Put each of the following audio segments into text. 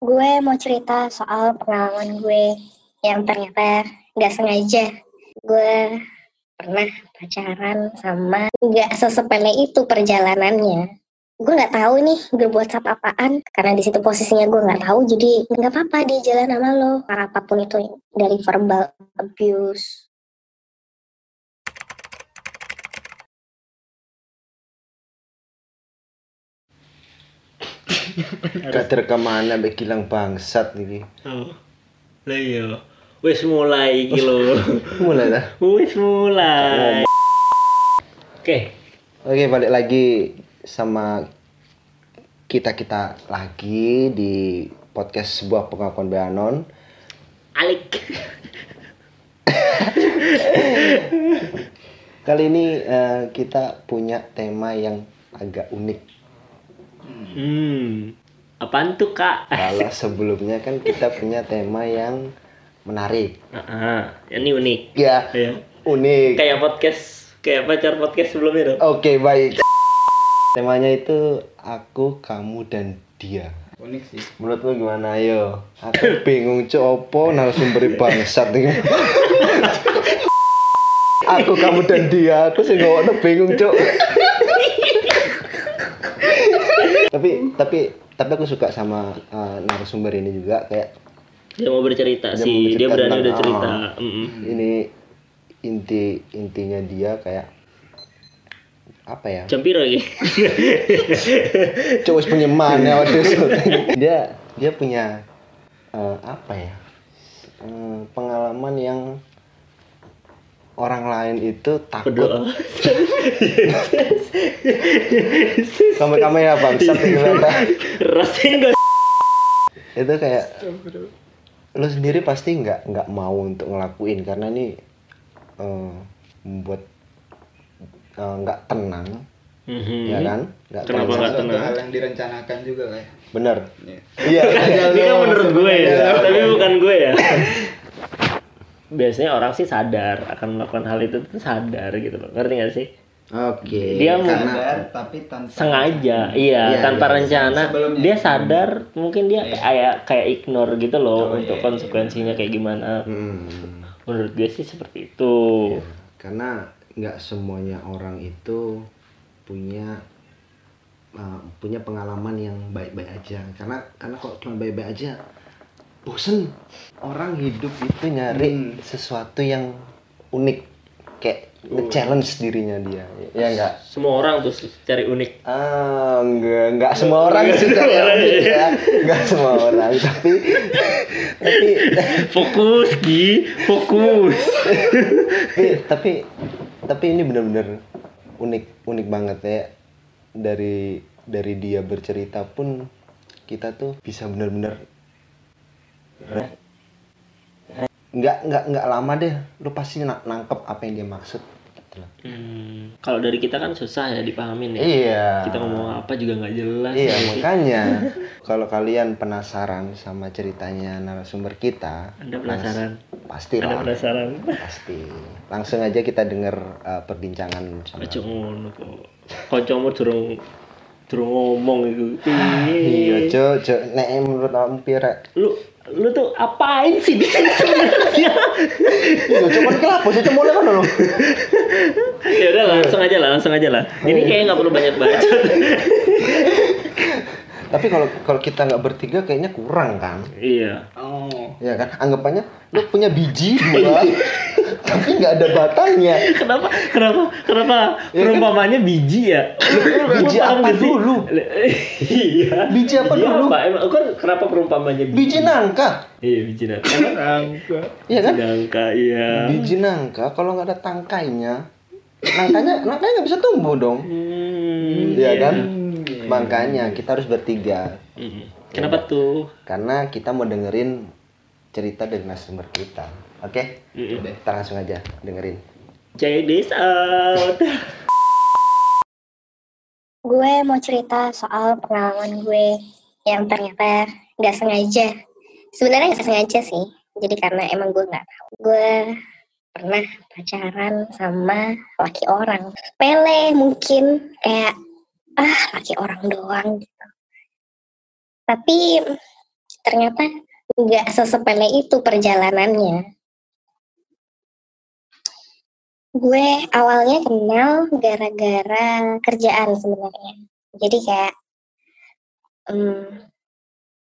gue mau cerita soal pengalaman gue yang ternyata gak sengaja. Gue pernah pacaran sama nggak sesepele itu perjalanannya. Gue nggak tahu nih berbuat apa apaan karena di situ posisinya gue nggak tahu jadi nggak apa-apa di jalan sama lo. Apa pun itu dari verbal abuse Kader ke mana be kilang bangsat iki. Oh. Lah iya. Wis mulai iki lho. Mulai dah. Wis mulai. Oke. Oke, balik lagi sama kita-kita lagi di podcast sebuah pengakuan Beanon. Alik. Kali ini eh, kita punya tema yang agak unik. Hmm. Apaan tuh, Kak? Kalau sebelumnya kan kita punya tema yang menarik. Ah, ini unik. Ya, Ya. unik. Kayak podcast, kayak pacar podcast sebelumnya dong. Oke, baik. Temanya itu aku, kamu dan dia. unik sih Menurut lu gimana ayo? Aku bingung cok opo narasumber bangsat ini. aku kamu dan dia, aku sih nggak bingung cok. Tapi tapi tapi aku suka sama uh, narasumber ini juga kayak Dia mau bercerita Dia sih, mau dia berani tentang- udah cerita. ah. Mm-mm. ini inti intinya dia kayak apa ya? Campir lagi. Cowok punya mana waktu itu. dia dia punya eh, apa ya Eh, pengalaman yang orang lain itu takut Berdoa. kamu kamu ya bangsat gimana Rasanya enggak itu kayak lu sendiri pasti nggak nggak mau untuk ngelakuin karena ini eh, membuat eh, nggak tenang ya kan nggak. Kenapa nggak suatu tenang? hal yang direncanakan juga lah ya. bener Iya. iya Ini kan menurut gue ya, Iya. tapi bukan gue ya. Biasanya orang sih sadar akan melakukan hal itu tuh sadar gitu loh. Ngerti gak sih? oke Dia mau- karena Sadar, tapi tanpa Sengaja, iya, Iya, tanpa iya. rencana. Sebelumnya. Dia sadar, mungkin dia Iya. kayak kayak ignore gitu loh Oh, untuk iya, konsekuensinya kayak gimana. Hmm. Menurut gue sih seperti itu. karena nggak semuanya orang itu punya uh, punya pengalaman yang baik-baik aja karena karena kalau cuma baik-baik aja bosen. Orang hidup itu nyari Hmm. sesuatu yang unik. Kayak nge-challenge dirinya dia. Ya enggak Semua orang tuh cari unik. ah enggak enggak semua orang sih cari unik ya. Enggak semua orang. Tapi tapi Fokus, Gi, fokus. tapi tapi tapi ini benar-benar unik unik banget ya. Dari dari dia bercerita pun kita tuh bisa benar-benar nggak nggak nggak lama deh lu pasti na- nangkep apa yang dia maksud. Hmm, kalau dari kita kan susah ya dipahamin ya. iya Kita ngomong apa juga nggak jelas. iya ya. makanya kalau kalian penasaran sama ceritanya narasumber kita Anda penasaran? pasti Anda lah penasaran? pasti langsung aja kita denger uh, perbincangan sama Aja ngono kok. Kancamu durung durung ngomong itu. Iya, cok, cok. Nek menurut kamu? Lu lu tuh apain sih di sini sebenarnya? Iya, cuma kenapa sih cuma kan lo? ya udah langsung aja lah, langsung aja lah. Ini kayaknya nggak perlu banyak baca. Tapi kalau kalau kita nggak bertiga kayaknya kurang kan? iya. Oh. Ya kan? Anggapannya lu punya biji dua, tapi nggak ada batangnya. Kenapa kenapa kenapa Ya kan? perumpamannya biji ya? Biji apa dulu? iya. Biji apa dulu? Apa? Emang kan kenapa perumpamannya biji? Biji nangka. Iya biji nangka. Rangka. Iya kan? Nangka iya. Biji nangka kalau nggak ada tangkainya, nangkanya nangkanya nggak bisa tumbuh dong. Hmm, Iya kan? Hmm, iya. Makanya kita harus bertiga. Mm. Kenapa tuh? Karena kita mau dengerin cerita dari narasumber kita. Oke? Mm. Kita langsung aja dengerin. Check this out. gue mau cerita soal pengalaman gue yang ternyata nggak sengaja sebenarnya nggak sengaja sih jadi karena emang gue nggak tahu gue pernah pacaran sama laki orang pele mungkin kayak ah laki orang doang gitu tapi ternyata nggak sesepele itu perjalanannya gue awalnya kenal gara-gara kerjaan sebenarnya. Jadi kayak hmm,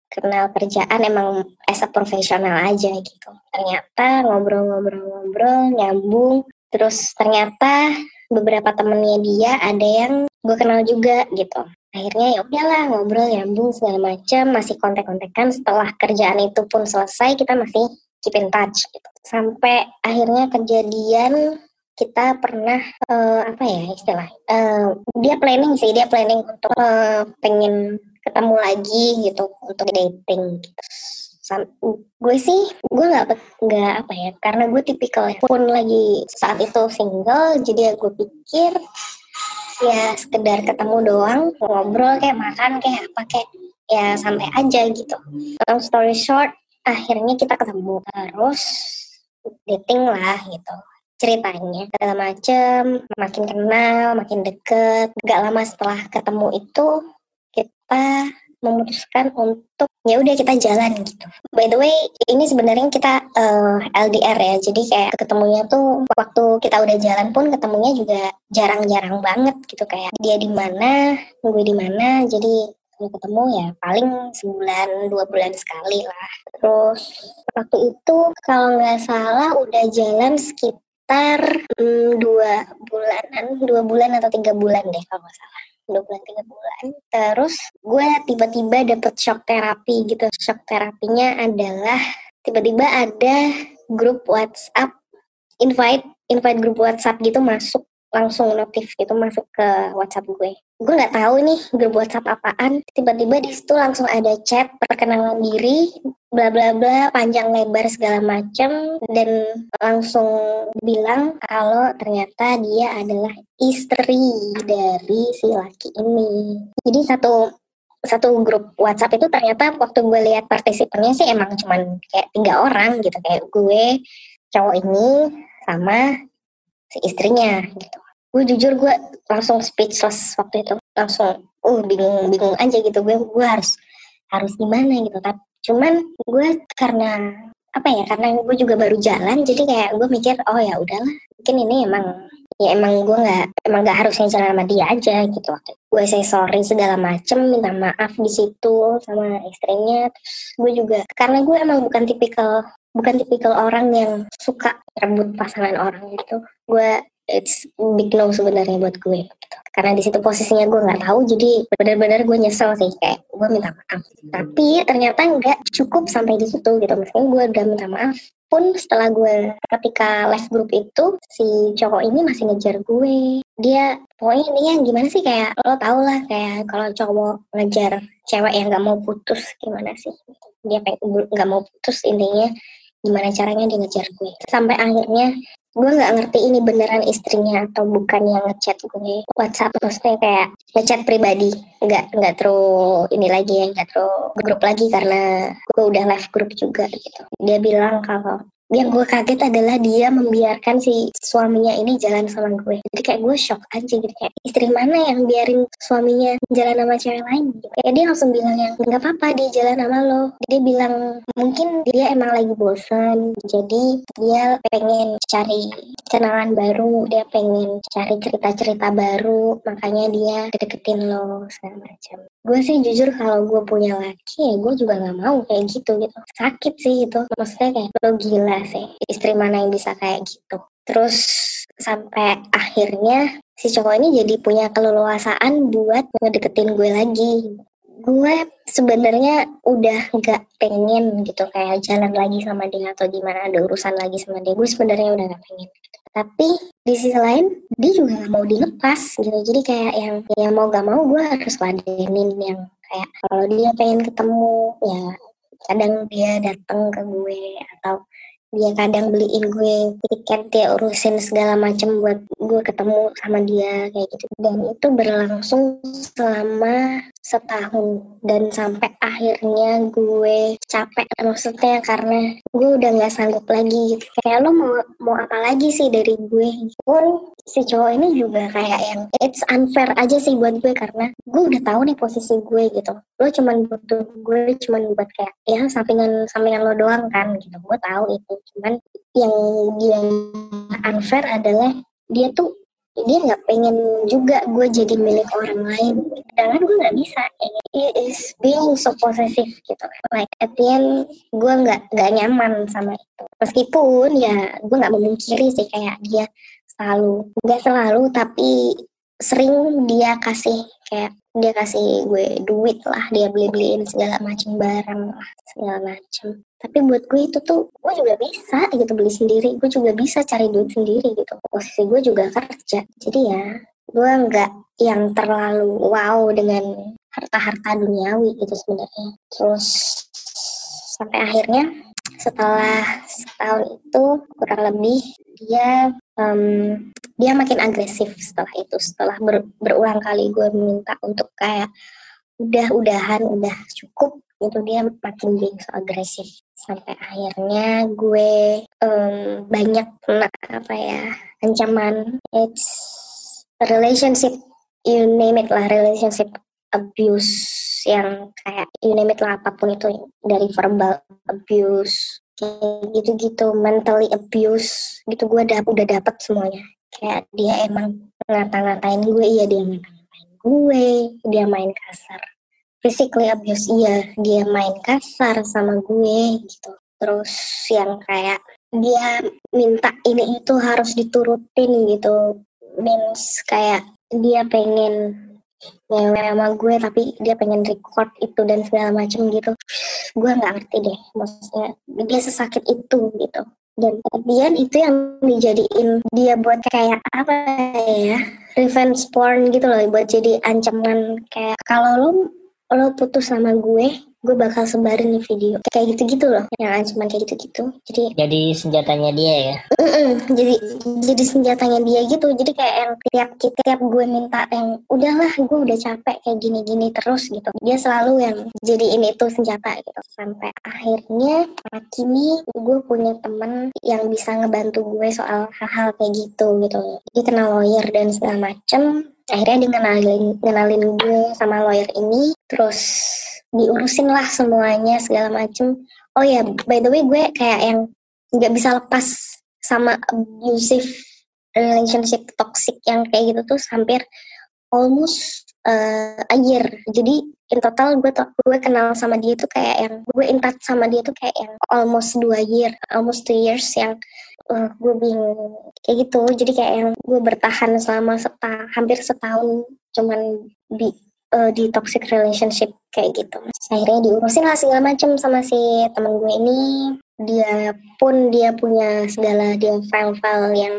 kenal kerjaan emang as a profesional aja gitu. Ternyata ngobrol-ngobrol-ngobrol nyambung. Terus ternyata beberapa temennya dia ada yang gue kenal juga gitu. Akhirnya ya udahlah ngobrol nyambung segala macam. Masih kontek-kontekan. Setelah kerjaan itu pun selesai kita masih keep in touch gitu. Sampai akhirnya kejadian kita pernah uh, apa ya istilah uh, dia planning sih dia planning untuk uh, pengen ketemu lagi gitu untuk dating gitu. Sam gue sih gue nggak nggak apa ya karena gue tipikal ya, pun lagi saat itu single jadi gue pikir ya sekedar ketemu doang ngobrol kayak makan kayak apa kayak ya sampai aja gitu. Long story short akhirnya kita ketemu terus dating lah gitu ceritanya segala macem makin kenal makin deket gak lama setelah ketemu itu kita memutuskan untuk ya udah kita jalan gitu. By the way, ini sebenarnya kita uh, eh, LDR ya. Jadi kayak ketemunya tuh waktu kita udah jalan pun ketemunya juga jarang-jarang banget gitu kayak dia di mana, gue di mana. Jadi ketemu ya paling sebulan dua bulan sekali lah. Terus waktu itu kalau nggak salah udah jalan sekitar hmm, dua bulanan, dua bulan atau tiga bulan deh kalau nggak salah. Dua bulan tiga bulan. Terus gue tiba-tiba dapet shock terapi gitu. Shock terapinya adalah tiba-tiba ada grup WhatsApp invite invite grup WhatsApp gitu masuk langsung notif gitu masuk ke WhatsApp gue. Gue nggak tahu nih grup WhatsApp apaan. Tiba-tiba di situ langsung ada chat perkenalan diri, bla bla bla, panjang lebar segala macam dan langsung bilang kalau ternyata dia adalah istri dari si laki ini. Jadi satu satu grup WhatsApp itu ternyata waktu gue lihat partisipannya sih emang cuman kayak tiga orang gitu kayak gue cowok ini sama si istrinya gitu gue jujur gue langsung speechless waktu itu. Langsung uh bingung bingung aja gitu. Gue gue harus harus gimana gitu tapi cuman gue karena apa ya karena gue juga baru jalan jadi kayak gue mikir oh ya udahlah mungkin ini emang ya emang gue nggak emang nggak harusnya jalan sama dia aja gitu waktu gue say sorry segala macem minta maaf di situ sama istrinya. Terus gue juga karena gue emang bukan tipikal bukan tipikal orang yang suka rebut pasangan orang gitu. Gue it's big no sebenarnya buat gue gitu. karena di situ posisinya gue nggak tahu jadi benar-benar gue nyesel sih. Kayak gue minta maaf. Tapi ternyata nggak cukup sampai di situ gitu. Meskipun gue udah minta maaf pun setelah gue ketika live group itu si cowok ini masih ngejar gue. Dia pokoknya yang gimana sih kayak lo tau lah kayak kalau cowok ngejar cewek yang nggak mau putus gimana sih? Dia nggak mau putus intinya gimana caranya dia ngejar gue. Sampai akhirnya gue nggak ngerti ini beneran istrinya atau bukan yang ngechat gue. WhatsApp maksudnya kayak ngechat pribadi. Nggak nggak terus ini lagi ya nggak terus grup lagi karena gue udah live grup juga gitu. Dia bilang kalau yang gue kaget adalah dia membiarkan si suaminya ini jalan sama gue. Jadi kayak gue shock aja gitu. Kayak istri mana yang biarin suaminya jalan sama cewek lain? Gitu. kayak dia langsung bilang yang nggak apa-apa dia jalan sama lo. Dia bilang mungkin dia emang lagi bosan jadi dia pengen cari kenalan baru dia pengen cari cerita-cerita baru makanya dia deketin lo segala macam. Gue sih jujur kalau gue punya laki ya gue juga nggak mau kayak gitu gitu. Sakit sih itu. Maksudnya kayak lo gila sih. Istri mana yang bisa kayak gitu. Terus sampai akhirnya si cowok ini jadi punya keleluasaan buat ngedeketin gue lagi. Gue sebenarnya udah nggak pengen gitu kayak jalan lagi sama dia atau gimana ada urusan lagi sama dia. Gue sebenarnya udah nggak pengen. Tapi di sisi lain dia juga gak mau dilepas gitu. Jadi kayak yang yang mau gak mau gue harus ladenin yang kayak kalau dia pengen ketemu ya kadang dia datang ke gue atau dia kadang beliin gue tiket dia urusin segala macem buat gue ketemu sama dia kayak gitu. Dan itu berlangsung selama setahun. Dan sampai akhirnya gue capek maksudnya karena gue udah nggak sanggup lagi gitu. Kayak lo mau mau apa lagi sih dari gue? Pun si cowok ini juga kayak yang it's unfair aja sih buat gue karena gue udah tahu nih posisi gue gitu. Lo cuman butuh gue cuman buat kayak ya sampingan sampingan lo doang kan gitu. Gue tahu itu. Cuman yang dia unfair adalah dia tuh dia nggak pengen juga gue jadi milik orang lain. Sedangkan gue nggak bisa. He is being so possessive gitu. Like at the end gue nggak nggak nyaman sama itu. Meskipun ya gue nggak memungkiri sih kayak dia selalu nggak selalu tapi sering dia kasih kayak dia kasih gue duit lah dia beli beliin segala macam barang lah segala macam tapi buat gue itu tuh gue juga bisa gitu beli sendiri gue juga bisa cari duit sendiri gitu. Posisi gue juga kerja jadi ya gue nggak yang terlalu wow dengan harta-harta duniawi gitu sebenarnya. Terus sampai akhirnya setelah setahun itu kurang lebih dia um, dia makin agresif setelah itu. Setelah ber, berulang kali gue minta untuk kayak udah-udahan udah cukup itu dia makin being so agresif. Sampai akhirnya gue um, banyak kena apa ya ancaman. It's relationship you name it lah relationship abuse yang kayak you name it lah apa pun itu dari verbal abuse kayak gitu-gitu mentally abuse gitu gue udah udah dapet semuanya. Kayak dia emang ngata-ngatain gue iya dia ngata-ngatain gue dia main kasar. Physically abuse iya dia main kasar sama gue gitu. Terus yang kayak dia minta ini itu harus diturutin gitu. Means kayak dia pengen ngewe sama gue tapi dia pengen record itu dan segala macem gitu. Gue nggak ngerti deh maksudnya dia sesakit itu gitu. Dan kemudian itu yang dijadiin dia buat kayak apa ya revenge porn gitu loh buat jadi ancaman. Kayak kalau lo lo putus sama gue gue bakal sebarin nih video. Kayak gitu-gitu loh. Yang ancaman kayak gitu-gitu. Jadi Jadi senjatanya dia ya. Mm-mm, jadi jadi senjatanya dia gitu. Jadi kayak yang tiap tiap gue minta yang udahlah gue udah capek kayak gini-gini terus gitu. Dia selalu yang jadi ini tuh senjata gitu. Sampai akhirnya kini gue punya temen yang bisa ngebantu gue soal hal-hal kayak gitu gitu. Dia kenal lawyer dan segala macem. Akhirnya dia ngenalin ngenalin gue sama lawyer ini. Terus diurusin lah semuanya segala macem. Oh ya by the way gue kayak yang nggak bisa lepas sama abusive relationship toxic yang kayak gitu tuh hampir almost uh, a year. Jadi in total gue gue kenal sama dia tuh kayak yang gue in touch sama dia tuh kayak yang almost dua year almost two years yang uh, gue bingung. Kayak gitu. Jadi kayak yang gue bertahan selama seta hampir setahun cuman di uh, di toxic relationship kayak gitu akhirnya diurusin lah segala macam sama si temen gue ini dia pun dia punya segala dia file-file yang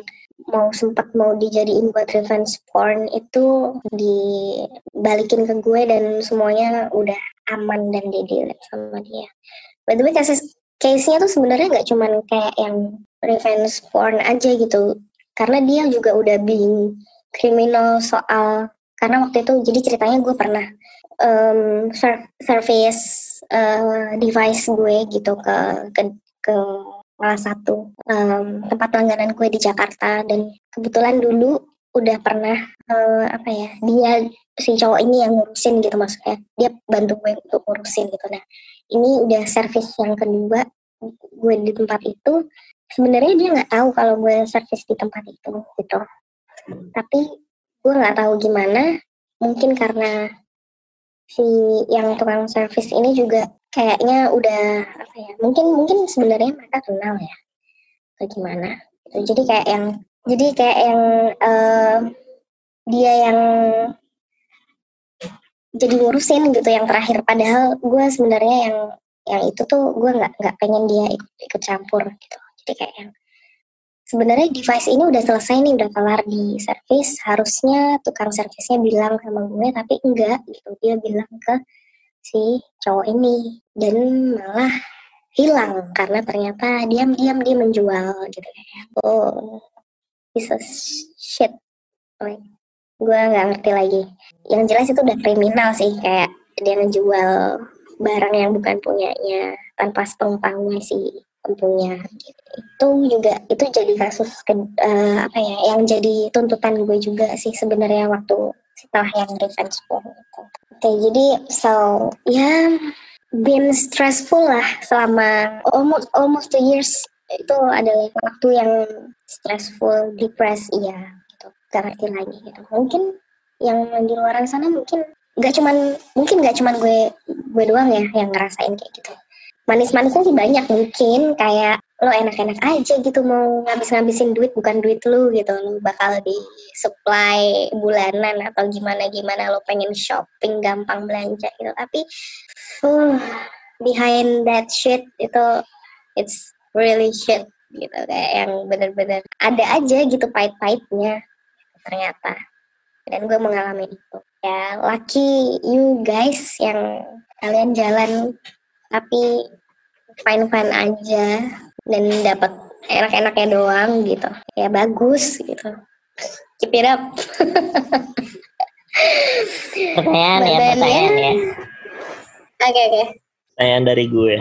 mau sempat mau dijadiin buat revenge porn itu dibalikin ke gue dan semuanya udah aman dan di delete sama dia. By the way kasus case-nya tuh sebenarnya nggak cuman kayak yang revenge porn aja gitu. Karena dia juga udah being kriminal soal karena waktu itu jadi ceritanya gue pernah um, ser- service uh, device gue gitu ke ke ke salah satu um, tempat langganan gue di Jakarta. Dan kebetulan dulu udah pernah uh, apa ya dia si cowok ini yang ngurusin gitu maksudnya. Dia bantu gue untuk ngurusin gitu. Nah ini udah servis yang kedua gue di tempat itu. Sebenarnya dia nggak tahu kalau gue servis di tempat itu gitu. Tapi gue nggak tahu gimana. Mungkin karena si yang tukang servis ini juga kayaknya udah apa ya mungkin mungkin sebenarnya mereka kenal ya. Atau gimana. Gitu. jadi kayak yang jadi kayak yang uh, dia yang jadi ngurusin gitu yang terakhir. Padahal gue sebenarnya yang yang itu tuh gue nggak nggak pengen dia ikut ikut campur gitu. Jadi kayak yang sebenarnya device ini udah selesai nih udah kelar di servis harusnya tukang servisnya bilang sama gue tapi enggak gitu. Dia bilang ke si cowok ini dan malah hilang karena ternyata diam-diam dia menjual gitu. Oh this is shit. Like gue nggak ngerti lagi. Yang jelas itu udah kriminal sih kayak dia ngejual barang yang bukan punyanya tanpa sepengetahuan si gitu. itu juga itu jadi kasus ke, eh, apa ya yang jadi tuntutan gue juga sih sebenarnya waktu setelah yang revenge porn itu oke jadi so ya been stressful lah selama almost almost two years itu adalah waktu yang stressful, depressed, iya gitu. Gak ngerti lagi gitu. Mungkin yang di luar sana mungkin nggak cuman mungkin nggak cuman gue gue doang ya yang ngerasain kayak gitu. Manis-manisnya sih banyak mungkin kayak lo enak-enak aja gitu mau ngabis-ngabisin duit bukan duit lu gitu. Lo bakal di supply bulanan atau gimana gimana lo pengen shopping gampang belanja gitu. Tapi uh, behind that shit itu it's really shit gitu kayak yang bener-bener ada aja gitu pahit-pahitnya ternyata. Dan gue mengalami itu. Ya lucky you guys yang kalian jalan tapi fine fine aja dan dapat enak-enaknya doang gitu ya bagus gitu keep it up Pertanyaan ya, pertanyaan ya. oke oke Pertanyaan dari gue.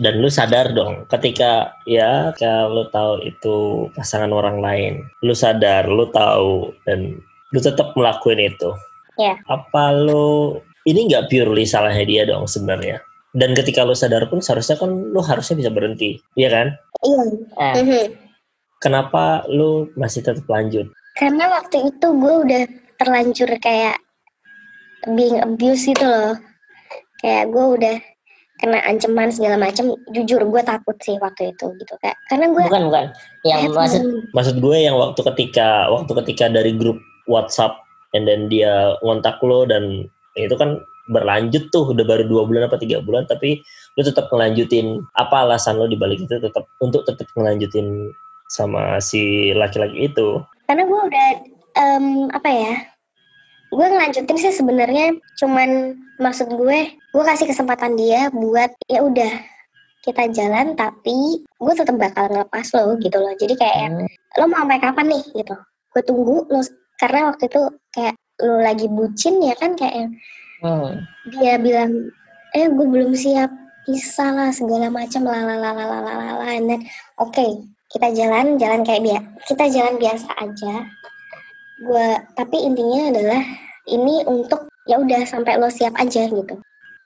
Dan lu sadar dong ketika ya kalau tahu itu pasangan orang lain, lu sadar, lu tahu dan lu tetap melakukan itu. Ya. Apa lu ini nggak purely salahnya dia dong sebenarnya? Dan ketika lu sadar pun seharusnya kan lu harusnya bisa berhenti, iya kan? iya Ah, mhm. Kenapa lu masih tetap lanjut? karena waktu itu gue udah terlanjur kayak being abuse gitu loh kayak gue udah kena ancaman segala macam jujur gue takut sih waktu itu gitu kayak karena gue bukan bukan. Yang maksud Maksud gue yang waktu ketika waktu ketika dari grup WhatsApp and then dia ngontak lo dan itu kan berlanjut tuh udah baru dua bulan apa tiga bulan tapi lu tetap ngelanjutin apa alasan lo dibalik itu tetap untuk tetap ngelanjutin sama si laki-laki itu. Karena gue udah em, apa ya gue ngelanjutin sih sebenarnya cuman maksud gue gue kasih kesempatan dia buat ya udah kita jalan tapi gue tetap bakal ngelepas lo gitu loh. Jadi kayak Hmm, lo mau sampai kapan nih gitu. Gue tunggu lo karena waktu itu kayak lo lagi bucin ya kan kayak yang hmm. dia bilang eh gue belum siap bisa lah segala macam lalalalalala and then oke kita jalan jalan kayak biasa kita jalan biasa aja gue tapi intinya adalah ini untuk ya udah sampai lo siap aja gitu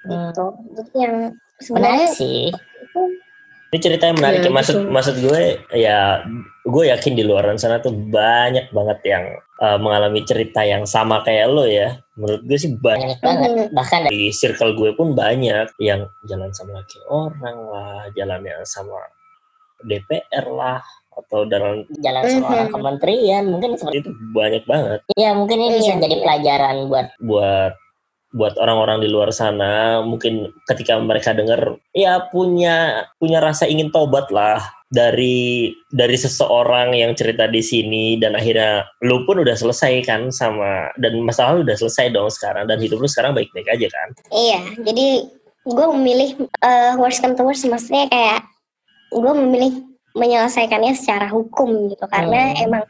Hmm. gitu jadi yang Menarik sebenarnya sih. ini cerita yang menarik Iya, ya, maksud betul. maksud gue ya gue yakin di luar sana tuh banyak banget yang uh, mengalami cerita yang sama kayak lo ya menurut gue sih banyak Banyak banget. Bahkan di circle gue pun banyak yang jalan sama laki orang lah, jalan yang sama DPR lah, atau dalam jalan sama Mhm. orang kementerian mungkin seperti itu banyak banget ya mungkin ini bisa Iya, jadi iya. pelajaran buat buat buat orang-orang di luar sana mungkin ketika mereka dengar ya punya punya rasa ingin tobat lah dari dari seseorang yang cerita di sini dan akhirnya lu pun udah selesai kan sama dan masalah lu udah selesai dong sekarang dan hidup lu sekarang baik-baik aja kan iya jadi gue memilih eh, worst come to worst maksudnya kayak gue memilih menyelesaikannya secara hukum gitu karena Hmm. emang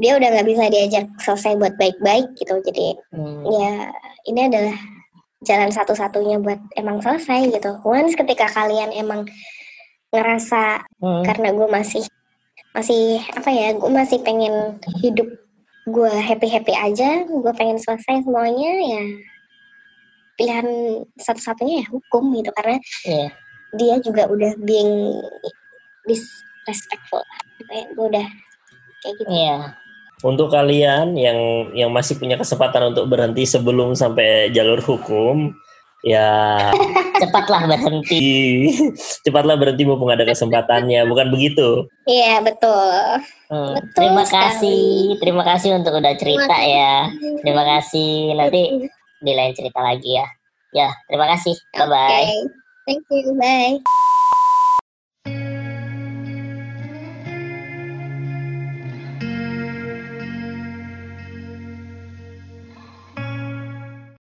dia udah nggak bisa diajak selesai buat baik-baik gitu jadi hmm, ya ini adalah jalan satu-satunya buat emang selesai gitu. Once ketika kalian emang ngerasa hmm, karena gue masih masih apa ya, gue masih pengen hidup gue happy happy aja, gue pengen selesai semuanya ya pilihan satu-satunya ya hukum gitu karena iya. dia juga udah being disrespectful, kayak gue udah kayak gitu. Iya. Untuk kalian yang yang masih punya kesempatan untuk berhenti sebelum sampai jalur hukum, ya Cepatlah berhenti. cepatlah berhenti mumpung ada kesempatannya, bukan begitu? Iya betul. Hmm, Betul Terima sekali. kasih, terima kasih untuk udah cerita Terima ya. Terima kasih. Nanti di lain cerita lagi ya. Ya, terima kasih. Bye bye. Okay. Thank you. Bye.